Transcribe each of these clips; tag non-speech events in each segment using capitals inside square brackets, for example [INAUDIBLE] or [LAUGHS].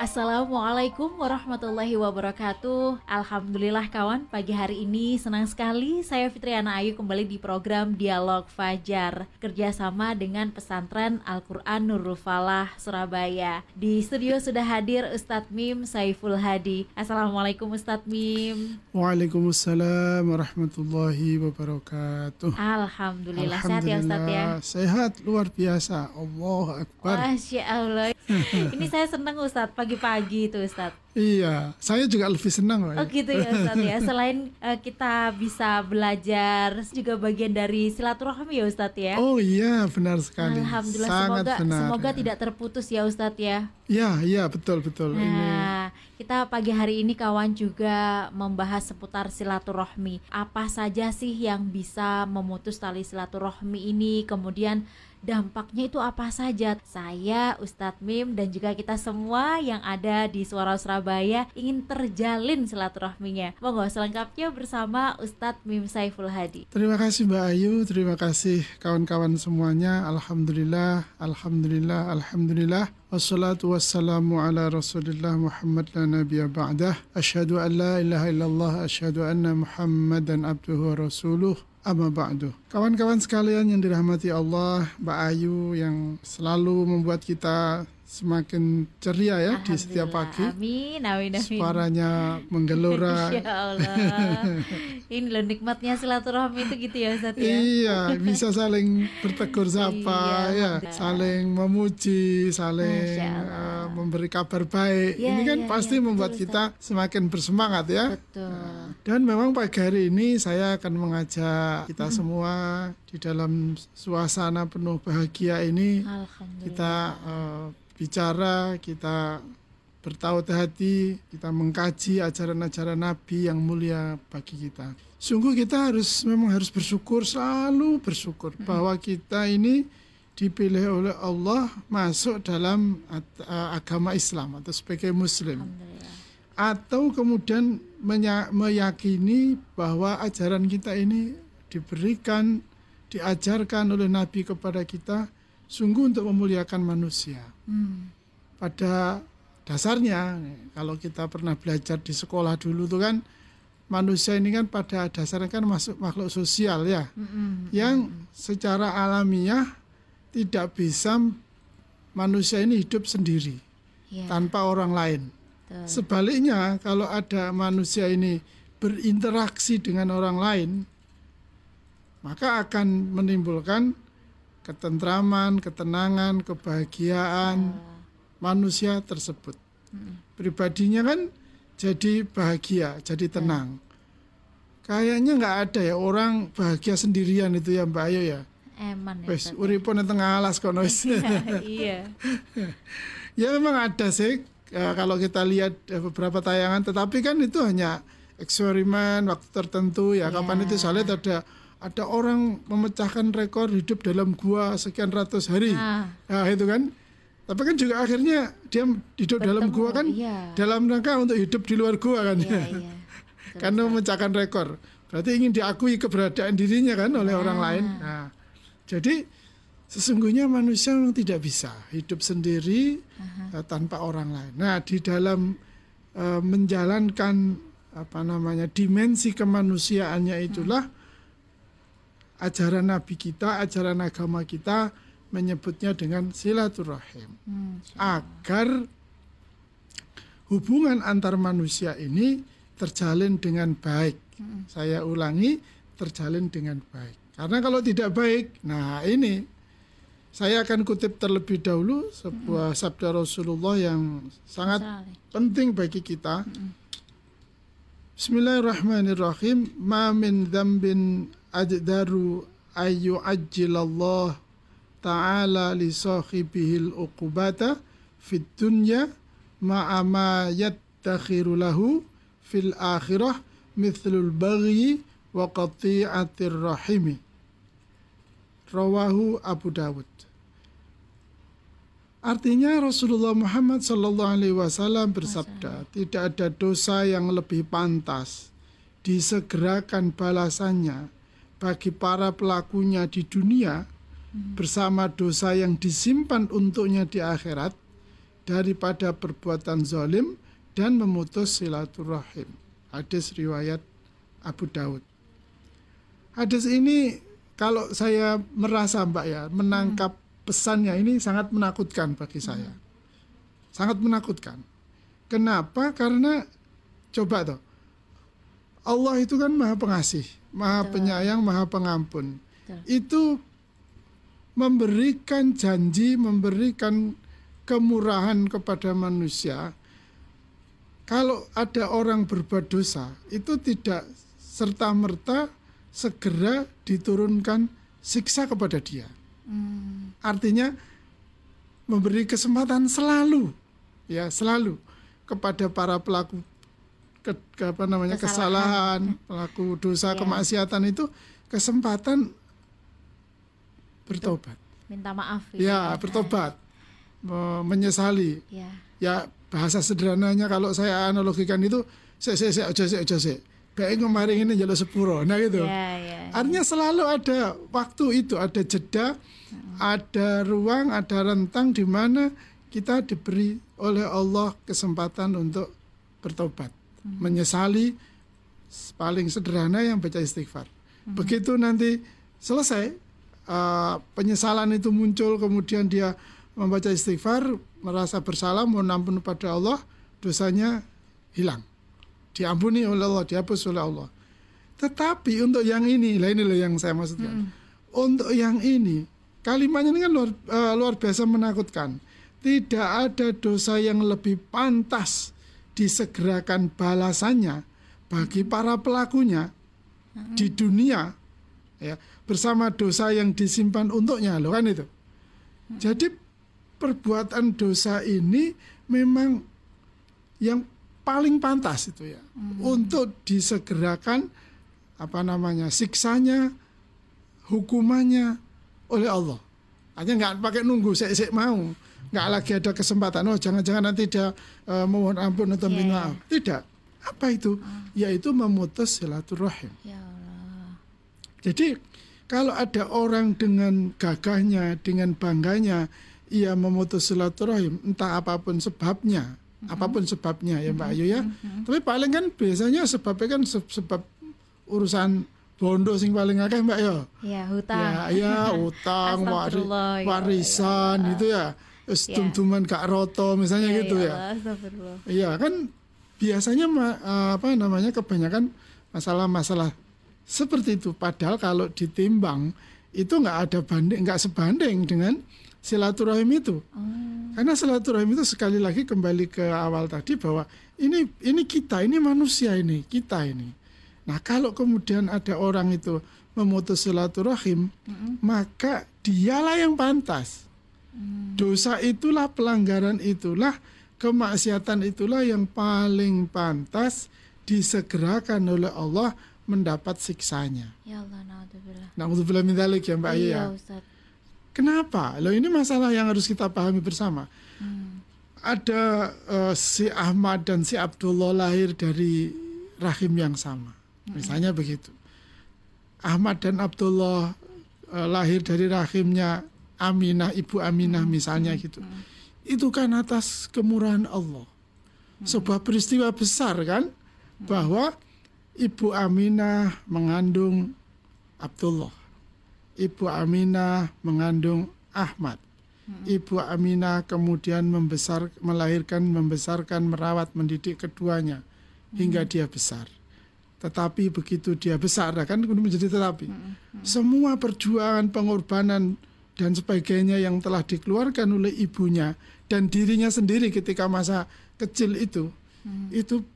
Assalamualaikum warahmatullahi wabarakatuh. Alhamdulillah kawan, pagi hari ini senang sekali saya Fitriana Ayu kembali di program Dialog Fajar Kerjasama dengan pesantren Al-Quran Nurul Falah Surabaya. Di studio sudah hadir Ustadz Mim Saiful Hadi. Assalamualaikum Ustadz Mim. Waalaikumsalam warahmatullahi wabarakatuh. Alhamdulillah, sehat ya Ustadz ya? Sehat luar biasa. Allah Akbar. Masya Allah. [LAUGHS] Ini saya senang Ustadz pagi-pagi itu Ustadz. Iya, saya juga lebih senang Oh gitu ya Ustadz ya. [LAUGHS] Selain uh, kita bisa belajar juga bagian dari silaturahmi ya Ustadz ya? Oh iya benar sekali. Alhamdulillah Sangat semoga, benar, semoga ya. tidak terputus ya Ustadz ya? Iya, iya betul betul. Ini Nah, kita pagi hari ini kawan juga membahas seputar silaturahmi. Apa saja sih yang bisa memutus tali silaturahmi ini? Kemudian dampaknya itu apa saja? Saya, Ustadz Mim dan juga kita semua yang ada di Suara Surabaya ingin terjalin silaturahminya. Monggo selengkapnya bersama Ustadz Mim Saiful Hadi. Terima kasih Mbak Ayu, terima kasih kawan-kawan semuanya Alhamdulillah, Alhamdulillah, Alhamdulillah Wassalatu wassalamu ala rasulillah Muhammad la nabiya ba'dah Ashadu an la ilaha illallah Ashadu anna Muhammadan abduhu wa rasuluh Amma ba'du. Kawan-kawan sekalian yang dirahmati Allah Mbak Ayu yang selalu membuat kita semakin ceria ya di setiap pagi Amin, amin, amin. Suaranya menggelora [LAUGHS] Insya Allah. Ini loh nikmatnya silaturahmi itu gitu ya Ustaz ya. Iya, bisa saling bertegur sapa, Iya, ya, saling memuji, saling eh, memberi kabar baik. Iya, ini kan iya, pasti iya, membuat betul, kita semakin bersemangat ya. Betul. Dan memang pagi hari ini saya akan mengajak kita semua di dalam suasana penuh bahagia ini kita eh, bicara, kita bertaut hati, kita mengkaji ajaran-ajaran Nabi yang mulia bagi kita. Sungguh kita harus memang harus bersyukur, selalu bersyukur bahwa kita ini dipilih oleh Allah masuk dalam agama Islam atau sebagai Muslim. Atau kemudian meyakini bahwa ajaran kita ini diberikan, diajarkan oleh Nabi kepada kita sungguh untuk memuliakan manusia. Hmm. Pada dasarnya, kalau kita pernah belajar di sekolah dulu tuh kan manusia ini kan pada dasarnya kan masuk makhluk sosial ya, Mm-mm. yang secara alamiah tidak bisa manusia ini hidup sendiri Iya. tanpa orang lain. betul. Sebaliknya, kalau ada manusia ini berinteraksi dengan orang lain, maka akan menimbulkan ketentraman, ketenangan, kebahagiaan manusia tersebut. Pribadinya kan jadi bahagia, jadi tenang. Kayaknya nggak ada ya orang bahagia sendirian itu ya Mbak Ayu ya. Eman ya Wes nang tengah alas kono wis. [LAUGHS] iya. [LAUGHS] Ya memang ada sih ya, kalau kita lihat eh, beberapa tayangan, tetapi kan itu hanya eksperimen waktu tertentu ya. Kapan itu saya lihat ada ada orang memecahkan rekor hidup dalam gua sekian ratus hari. Nah. Nah, itu kan. Tapi kan juga akhirnya dia hidup dalam Bertemu, gua kan iya. dalam rangka untuk hidup di luar gua kan. Iya, [LAUGHS] iya. Karena memecahkan rekor. Berarti ingin diakui keberadaan dirinya kan oleh orang lain. Nah, jadi sesungguhnya manusia memang tidak bisa hidup sendiri eh, tanpa orang lain. Nah, di dalam eh, menjalankan apa namanya dimensi kemanusiaannya itulah ajaran Nabi kita, ajaran agama kita menyebutnya dengan silaturahim Hmm. agar hubungan antar manusia ini terjalin dengan baik. Saya ulangi, terjalin dengan baik. Karena kalau tidak baik, nah ini saya akan kutip terlebih dahulu sebuah sabda Rasulullah yang sangat Saleh. penting bagi kita. Bismillahirrahmanirrahim. Ma min dzambin ajdaru ayu ajjilallah ta'ala li sahibihil uqubata fid dunya ma'a ma yattakhiru lahu fil akhirah mithlul baghi wa qati'atir rahimi. Rawahu Abu Dawud. Artinya Rasulullah Muhammad Sallallahu Alaihi Wasallam bersabda, tidak ada dosa yang lebih pantas disegerakan balasannya bagi para pelakunya di dunia bersama dosa yang disimpan untuknya di akhirat daripada perbuatan zalim dan memutus silaturahim. Hadis riwayat Abu Daud. Hadis ini kalau saya merasa Mbak ya menangkap pesannya ini sangat menakutkan bagi saya. Sangat menakutkan. Kenapa? Karena coba tuh. Allah itu kan Maha Pengasih, Maha Betul. Penyayang, Maha Pengampun. Betul. Itu memberikan janji, memberikan kemurahan kepada manusia. Kalau ada orang berbuat dosa, itu tidak serta-merta segera diturunkan siksa kepada dia. Hmm. Artinya memberi kesempatan selalu, ya selalu kepada para pelaku ke, ke- apa namanya Kesalahan. kesalahan, pelaku dosa Ya. kemaksiatan itu kesempatan bertobat. Minta maaf. gitu Ya, bertobat, me- menyesali. Ya. Ya bahasa sederhananya kalau saya analogikan itu, saya saya saya ojo saya ojo saya. Kayak kemarin ini jalur sepuro, nah gitu. Ya, ya. Artinya selalu ada waktu itu, ada jeda, ada ruang, ada rentang di mana kita diberi oleh Allah kesempatan untuk bertobat, menyesali paling sederhana yang baca istighfar. Begitu nanti selesai uh, penyesalan itu muncul, kemudian dia membaca istighfar, merasa bersalah, mohon ampun pada Allah, dosanya hilang diampuni oleh Allah, dihapus oleh Allah. Tetapi untuk yang ini, lah ini loh yang saya maksudkan. Untuk yang ini, kalimatnya ini kan luar, eh, luar biasa menakutkan. Tidak ada dosa yang lebih pantas disegerakan balasannya bagi para pelakunya di dunia ya bersama dosa yang disimpan untuknya loh kan itu. Jadi perbuatan dosa ini memang yang paling pantas itu ya untuk disegerakan apa namanya siksanya hukumannya oleh Allah. Hanya nggak pakai nunggu saya saya mau. Nggak lagi ada kesempatan. Oh jangan-jangan nanti dia eh, mohon ampun atau Iya, minta iya. maaf tidak. Apa itu? Yaitu memutus silaturahim. Ya Allah. jadi kalau ada orang dengan gagahnya, dengan bangganya, ia memutus silaturahim, entah apa pun sebabnya, apa pun sebabnya ya Mbak Ayu ya. Tapi paling kan biasanya sebabnya kan se- sebab urusan bondo sing paling akeh Mbak ya. Ya, hutang. Ya, [LAUGHS] ya utang, wari- Astagfirullah, ya warisan itu ya. Terus Ya. tum-tuman gak roto misalnya gitu ya. Allah, astagfirullah. Iya kan biasanya eh, apa namanya kebanyakan masalah-masalah seperti itu. Padahal kalau ditimbang itu nggak ada banding, nggak sebanding dengan silaturahim itu. Oh, Karena silaturahim itu sekali lagi kembali ke awal tadi bahwa ini ini kita, ini manusia ini, kita ini. Nah kalau kemudian ada orang itu memutus silaturahim, maka dialah yang pantas. Dosa itulah pelanggaran itulah kemaksiatan itulah yang paling pantas disegerakan oleh Allah mendapat siksanya. ya Allah, naudzubillah. Min dzalik ya Mbak ya. Iya, Ustaz. Kenapa? Loh ini masalah yang harus kita pahami bersama. Hmm. Ada eh, si Ahmad dan si Abdullah lahir dari rahim yang sama. Misalnya begitu. Ahmad dan Abdullah eh, lahir dari rahimnya Aminah, Ibu Aminah misalnya gitu. Itu kan atas kemurahan Allah. Sebuah peristiwa besar kan bahwa Ibu Aminah mengandung Abdullah. Ibu Aminah mengandung Ahmad. Ibu Aminah kemudian membesar, melahirkan, membesarkan, merawat, mendidik keduanya hingga dia besar. Tetapi begitu dia besar, nah kan kemudian menjadi tetapi. Semua perjuangan, pengorbanan dan sebagainya yang telah dikeluarkan oleh ibunya dan dirinya sendiri ketika masa kecil itu, itu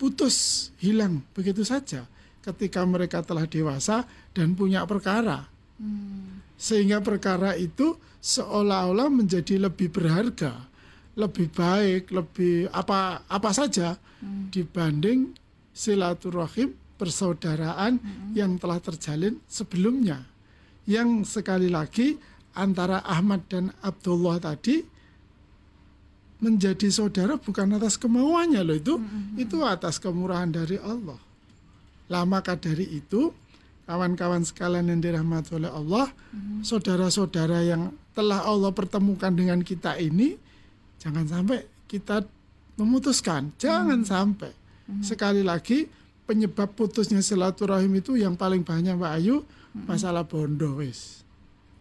putus, hilang. Begitu saja ketika mereka telah dewasa dan punya perkara. Hmm. sehingga perkara itu seolah-olah menjadi lebih berharga, lebih baik, lebih apa apa saja dibanding silaturahim persaudaraan yang telah terjalin sebelumnya. Yang sekali lagi antara Ahmad dan Abdullah tadi menjadi saudara bukan atas kemauannya loh itu, itu atas kemurahan dari Allah. Lah maka dari itu kawan-kawan sekalian yang dirahmati oleh Allah, saudara-saudara yang telah Allah pertemukan dengan kita ini jangan sampai kita memutuskan, jangan sampai. Sekali lagi penyebab putusnya silaturahim itu yang paling banyak Mbak Ayu masalah bondo wis.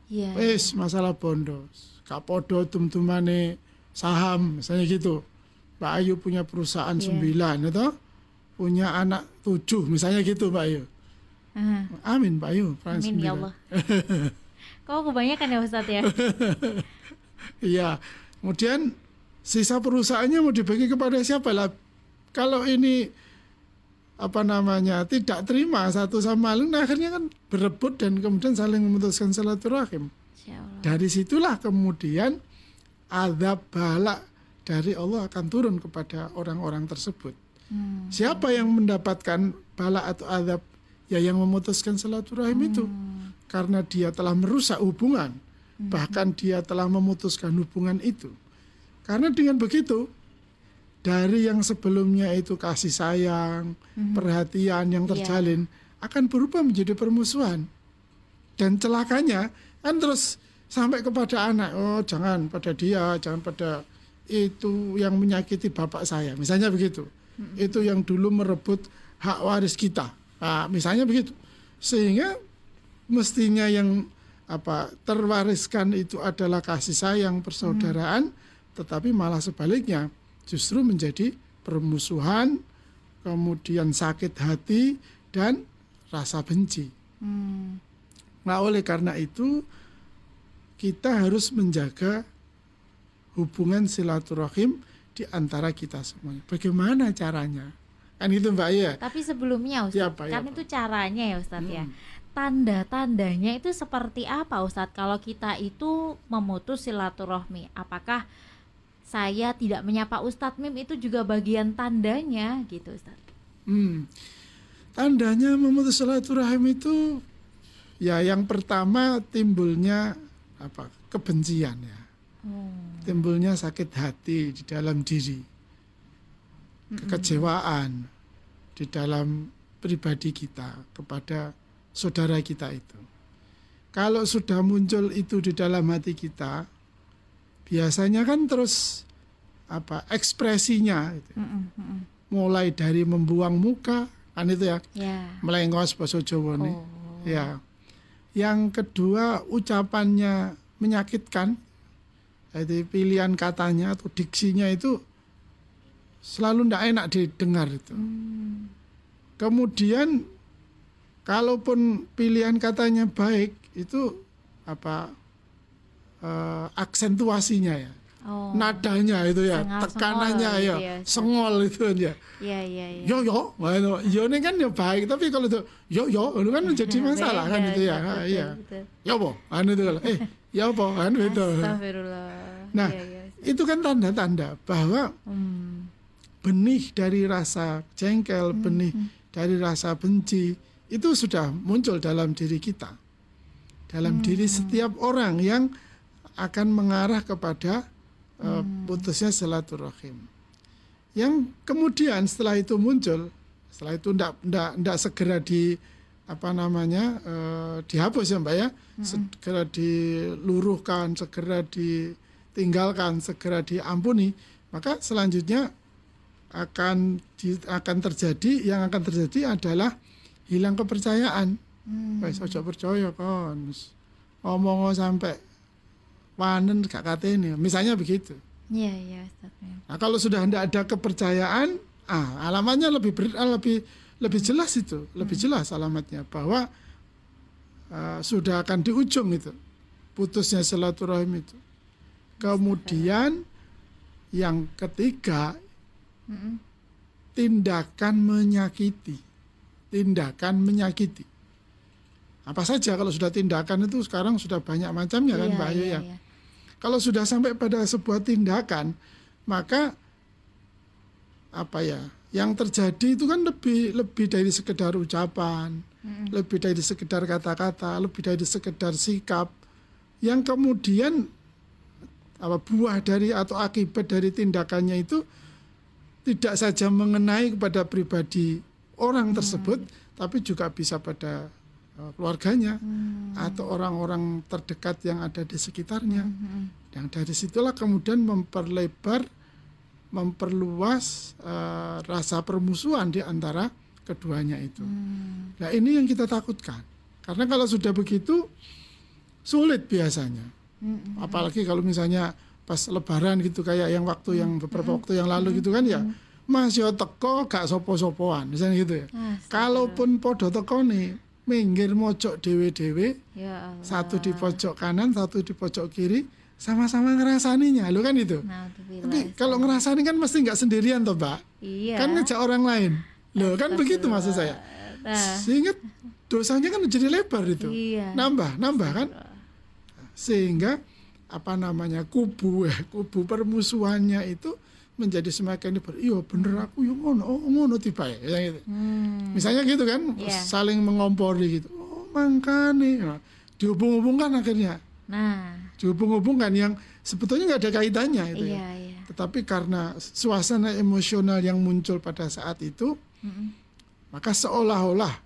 Iya. Wis masalah bondo. Gak podo tum-tumane saham misalnya gitu. Mbak Ayu punya perusahaan Iya. sembilan itu punya anak tujuh misalnya gitu Mbak Ayu. Ah, Amin Mbak Ayu. amin ya sembilan. Allah. [LAUGHS] Kok kebanyakan ya Ustadz ya? [LAUGHS] Iya. Kemudian sisa perusahaannya mau dibagi kepada siapa lah? Kalau ini apa namanya tidak terima satu sama lain, nah akhirnya kan berebut dan kemudian saling memutuskan silaturahim. Dari situlah kemudian azab balak dari Allah akan turun kepada orang-orang tersebut. Hmm. Siapa yang mendapatkan balak atau azab? Ya yang memutuskan silaturahim itu. Karena dia telah merusak hubungan. Bahkan dia telah memutuskan hubungan itu. Karena dengan begitu, dari yang sebelumnya itu kasih sayang, perhatian yang Iya. terjalin, akan berubah menjadi permusuhan. Dan celakanya kan terus sampai kepada anak, oh jangan pada dia, jangan pada itu yang menyakiti bapak saya. Misalnya begitu. Itu yang dulu merebut hak waris kita. Nah, misalnya begitu. Sehingga mestinya yang apa terwariskan itu adalah kasih sayang persaudaraan, tetapi malah sebaliknya justru menjadi permusuhan, kemudian sakit hati dan rasa benci. Hmm. Nah, oleh karena itu kita harus menjaga hubungan silaturahim di antara kita semuanya. Bagaimana caranya? Kan itu Mbak ya. Tapi sebelumnya Ustadz, Ya, Pak, ya, kan Pak. itu caranya ya Ustadz ya. Hmm. Tanda-tandanya itu seperti apa Ustadz kalau kita itu memutus silaturahmi? Apakah saya tidak menyapa Ustadz Mim itu juga bagian tandanya gitu Ustadz? Hmm. Tandanya memutus silaturahim itu ya yang pertama timbulnya apa? kebencian ya. Oh. Timbulnya sakit hati di dalam diri. Kekecewaan di dalam pribadi kita kepada saudara kita itu. Kalau sudah muncul itu di dalam hati kita, biasanya kan terus apa ekspresinya gitu. Mm-mm, mm-mm. mulai dari membuang muka kan itu ya Ya. melengos bahasa Jawa nih Oh. ya yang kedua ucapannya menyakitkan jadi pilihan katanya atau diksinya itu selalu tidak enak didengar itu Hmm. kemudian kalaupun pilihan katanya baik itu apa eh, aksentuasinya ya Oh. nadanya itu ya tekanannya gitu ya ya, Ustaz. sengol itu ya Iya iya iya. yo yo yo ini kan ya baik tapi kalau itu yo yo itu kan menjadi [LAUGHS] masalah kan itu ya betul, Ah, iya betul. ya apa kan itu kalau eh ya apa kan itu. Nah, Iya, iya. itu kan tanda-tanda bahwa Hmm. benih dari rasa jengkel benih dari rasa benci itu sudah muncul dalam diri kita dalam diri setiap orang yang akan mengarah kepada eh, putusnya silaturahim. Yang kemudian setelah itu muncul setelah itu ndak ndak ndak segera di apa namanya eh, dihapus ya mbak ya? Segera diluruhkan segera ditinggalkan segera diampuni maka selanjutnya akan di- akan terjadi yang akan terjadi adalah hilang kepercayaan. Hmm. wes ojo percaya kon. Ngomong sampai wanen gak katene misalnya begitu Iya iya Ustaz. ya. Nah, kalau sudah tidak ada kepercayaan, ah, alamatnya lebih ber, ah, lebih lebih jelas itu, lebih jelas alamatnya bahwa ah, sudah akan di ujung itu putusnya silaturahim itu. Kemudian yang ketiga Mm-mm. tindakan menyakiti, tindakan menyakiti. Apa saja kalau sudah tindakan itu sekarang sudah banyak macamnya kan Iya, Mbak Ayu iya, ya. iya. Kalau sudah sampai pada sebuah tindakan, maka apa ya? Yang terjadi itu kan lebih lebih dari sekedar ucapan, Mm-mm. lebih dari sekedar kata-kata, lebih dari sekedar sikap. Yang kemudian apa buah dari atau akibat dari tindakannya itu tidak saja mengenai kepada pribadi orang tersebut, tapi juga bisa pada keluarganya Hmm. atau orang-orang terdekat yang ada di sekitarnya. Hmm. Dan dari situlah kemudian memperlebar, memperluas uh, rasa permusuhan di antara keduanya itu. Hmm. Nah ini yang kita takutkan. Karena kalau sudah begitu sulit biasanya. Hmm. Apalagi kalau misalnya pas lebaran gitu kayak yang waktu yang beberapa waktu yang lalu gitu kan ya. Mas yo teko gak sopo-sopoan misalnya gitu ya. Astagfirullah. Kalaupun podo teko nih minggir mojok dewe-dewe ya Allah. satu di pojok kanan, satu di pojok kiri, sama-sama ngerasaninya, lo kan itu. Naudzubillah. Tapi kalau ngerasani kan mesti nggak sendirian toh, Mbak. iya. Kan ngejak orang lain. Loh, kan begitu maksud saya. Nah, Sehingga dosanya kan jadi lebar itu. iya. Nambah, nambah kan? Sehingga apa namanya kubu ya, kubu permusuhannya itu menjadi semakin lebar. Iya bener aku yang ngono, oh ngono tiba ya. Gitu. Hmm. Misalnya gitu kan, Iya. saling mengompori gitu. Oh makanya, Nah, dihubung-hubungkan akhirnya, Nah, dihubung-hubungkan yang sebetulnya nggak ada kaitannya itu ya. iya iya. Tetapi karena suasana emosional yang muncul pada saat itu, Mm-mm. maka seolah-olah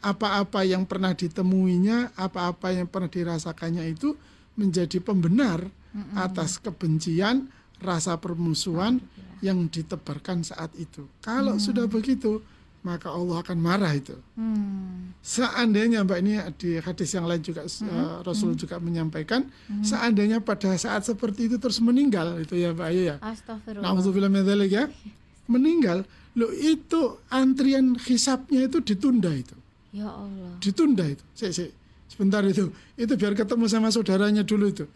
apa-apa yang pernah ditemuinya, apa-apa yang pernah dirasakannya itu menjadi pembenar atas kebencian, rasa permusuhan yang ditebarkan saat itu. Kalau sudah begitu, maka Allah akan marah itu. Hmm. Seandainya Mbak ini di hadis yang lain juga eh, Rasul juga menyampaikan, seandainya pada saat seperti itu terus meninggal itu ya Mbak Ayu ya. Astagfirullah. Min dzalik ya. Meninggal, lo itu antrian hisapnya itu ditunda itu. Ya Allah. Ditunda itu. Sik, sik. Sebentar itu. Itu biar ketemu sama saudaranya dulu itu.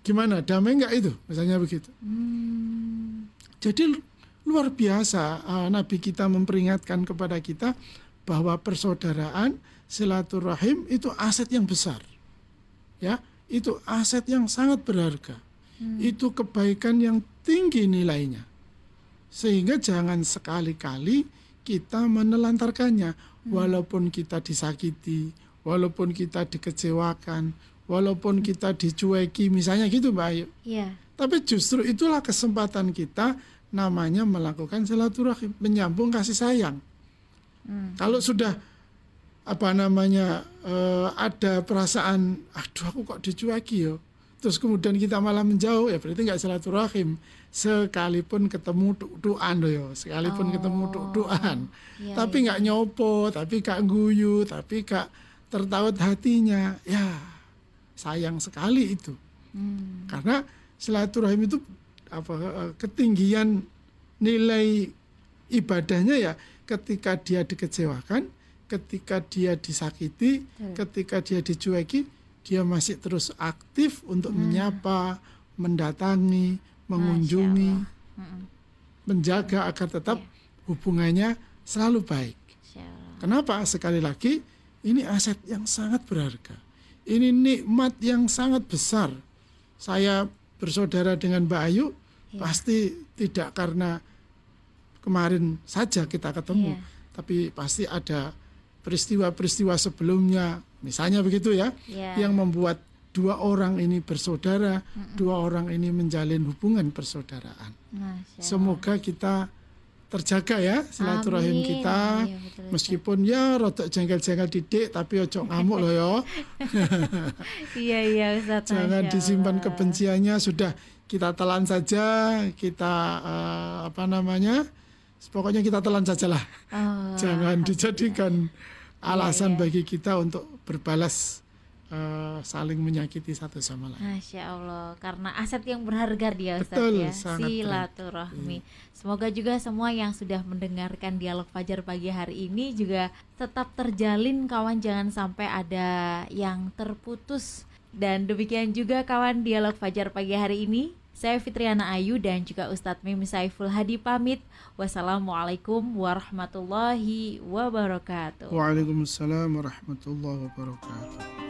Gimana? Damai nggak itu? Misalnya begitu. Hmm. Jadi lu- luar biasa uh, Nabi kita memperingatkan kepada kita bahwa persaudaraan silaturahim itu aset yang besar. Ya, itu aset yang sangat berharga. Itu kebaikan yang tinggi nilainya. Sehingga jangan sekali-kali kita menelantarkannya walaupun kita disakiti, walaupun kita dikecewakan, walaupun kita dicueki misalnya gitu Mbak Ayu. Iya. Tapi justru itulah kesempatan kita namanya melakukan silaturahim, menyambung kasih sayang. Hmm. Kalau sudah apa namanya eh, ada perasaan, aduh aku kok dicueki yo, terus kemudian kita malah menjauh, ya berarti nggak silaturahim. Sekalipun ketemu tuk-tukan loh yo, sekalipun Oh, ketemu tuk-tukan, iya, tapi nggak nyopo, tapi gak guyu, tapi gak tertaut hatinya, ya sayang sekali itu. Hmm. Karena silaturahim itu apa eh, ketinggian nilai ibadahnya ya ketika dia dikecewakan, ketika dia disakiti, Betul. ketika dia dicueki, dia masih terus aktif untuk menyapa, mendatangi, mengunjungi, Mm-mm. menjaga agar tetap hubungannya selalu baik. Kenapa? Sekali lagi, ini aset yang sangat berharga. Ini nikmat yang sangat besar. Saya bersaudara dengan Mbak Ayu, Iya. pasti tidak karena kemarin saja kita ketemu, Iya. tapi pasti ada peristiwa-peristiwa sebelumnya, misalnya begitu ya, Iya. yang membuat dua orang ini bersaudara, dua orang ini menjalin hubungan persaudaraan. Semoga kita terjaga ya silaturahim Amin. kita. Iya, betul, betul. Meskipun ya rotok jengkel-jengkel didik tapi ojo ngamuk loh ya. [LAUGHS] Iya iya Ustaz. Jangan Masya disimpan Allah. kebenciannya sudah kita telan saja, kita eh, apa namanya? Pokoknya kita telan sajalah. Oh, Jangan dijadikan alasan iya. bagi kita untuk berbalas eh, saling menyakiti satu sama lain. Masya Allah, karena aset yang berharga dia Ustaz Betul, ya, sangat silaturahmi. Semoga juga semua yang sudah mendengarkan dialog Fajar pagi hari ini juga tetap terjalin kawan, jangan sampai ada yang terputus. Dan demikian juga kawan dialog Fajar pagi hari ini. Saya Fitriana Ayu dan juga Ustadz Mimi Saiful Hadi pamit. Wassalamualaikum warahmatullahi wabarakatuh. Waalaikumsalam warahmatullahi wabarakatuh.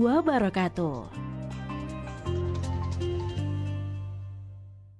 wabarakatuh.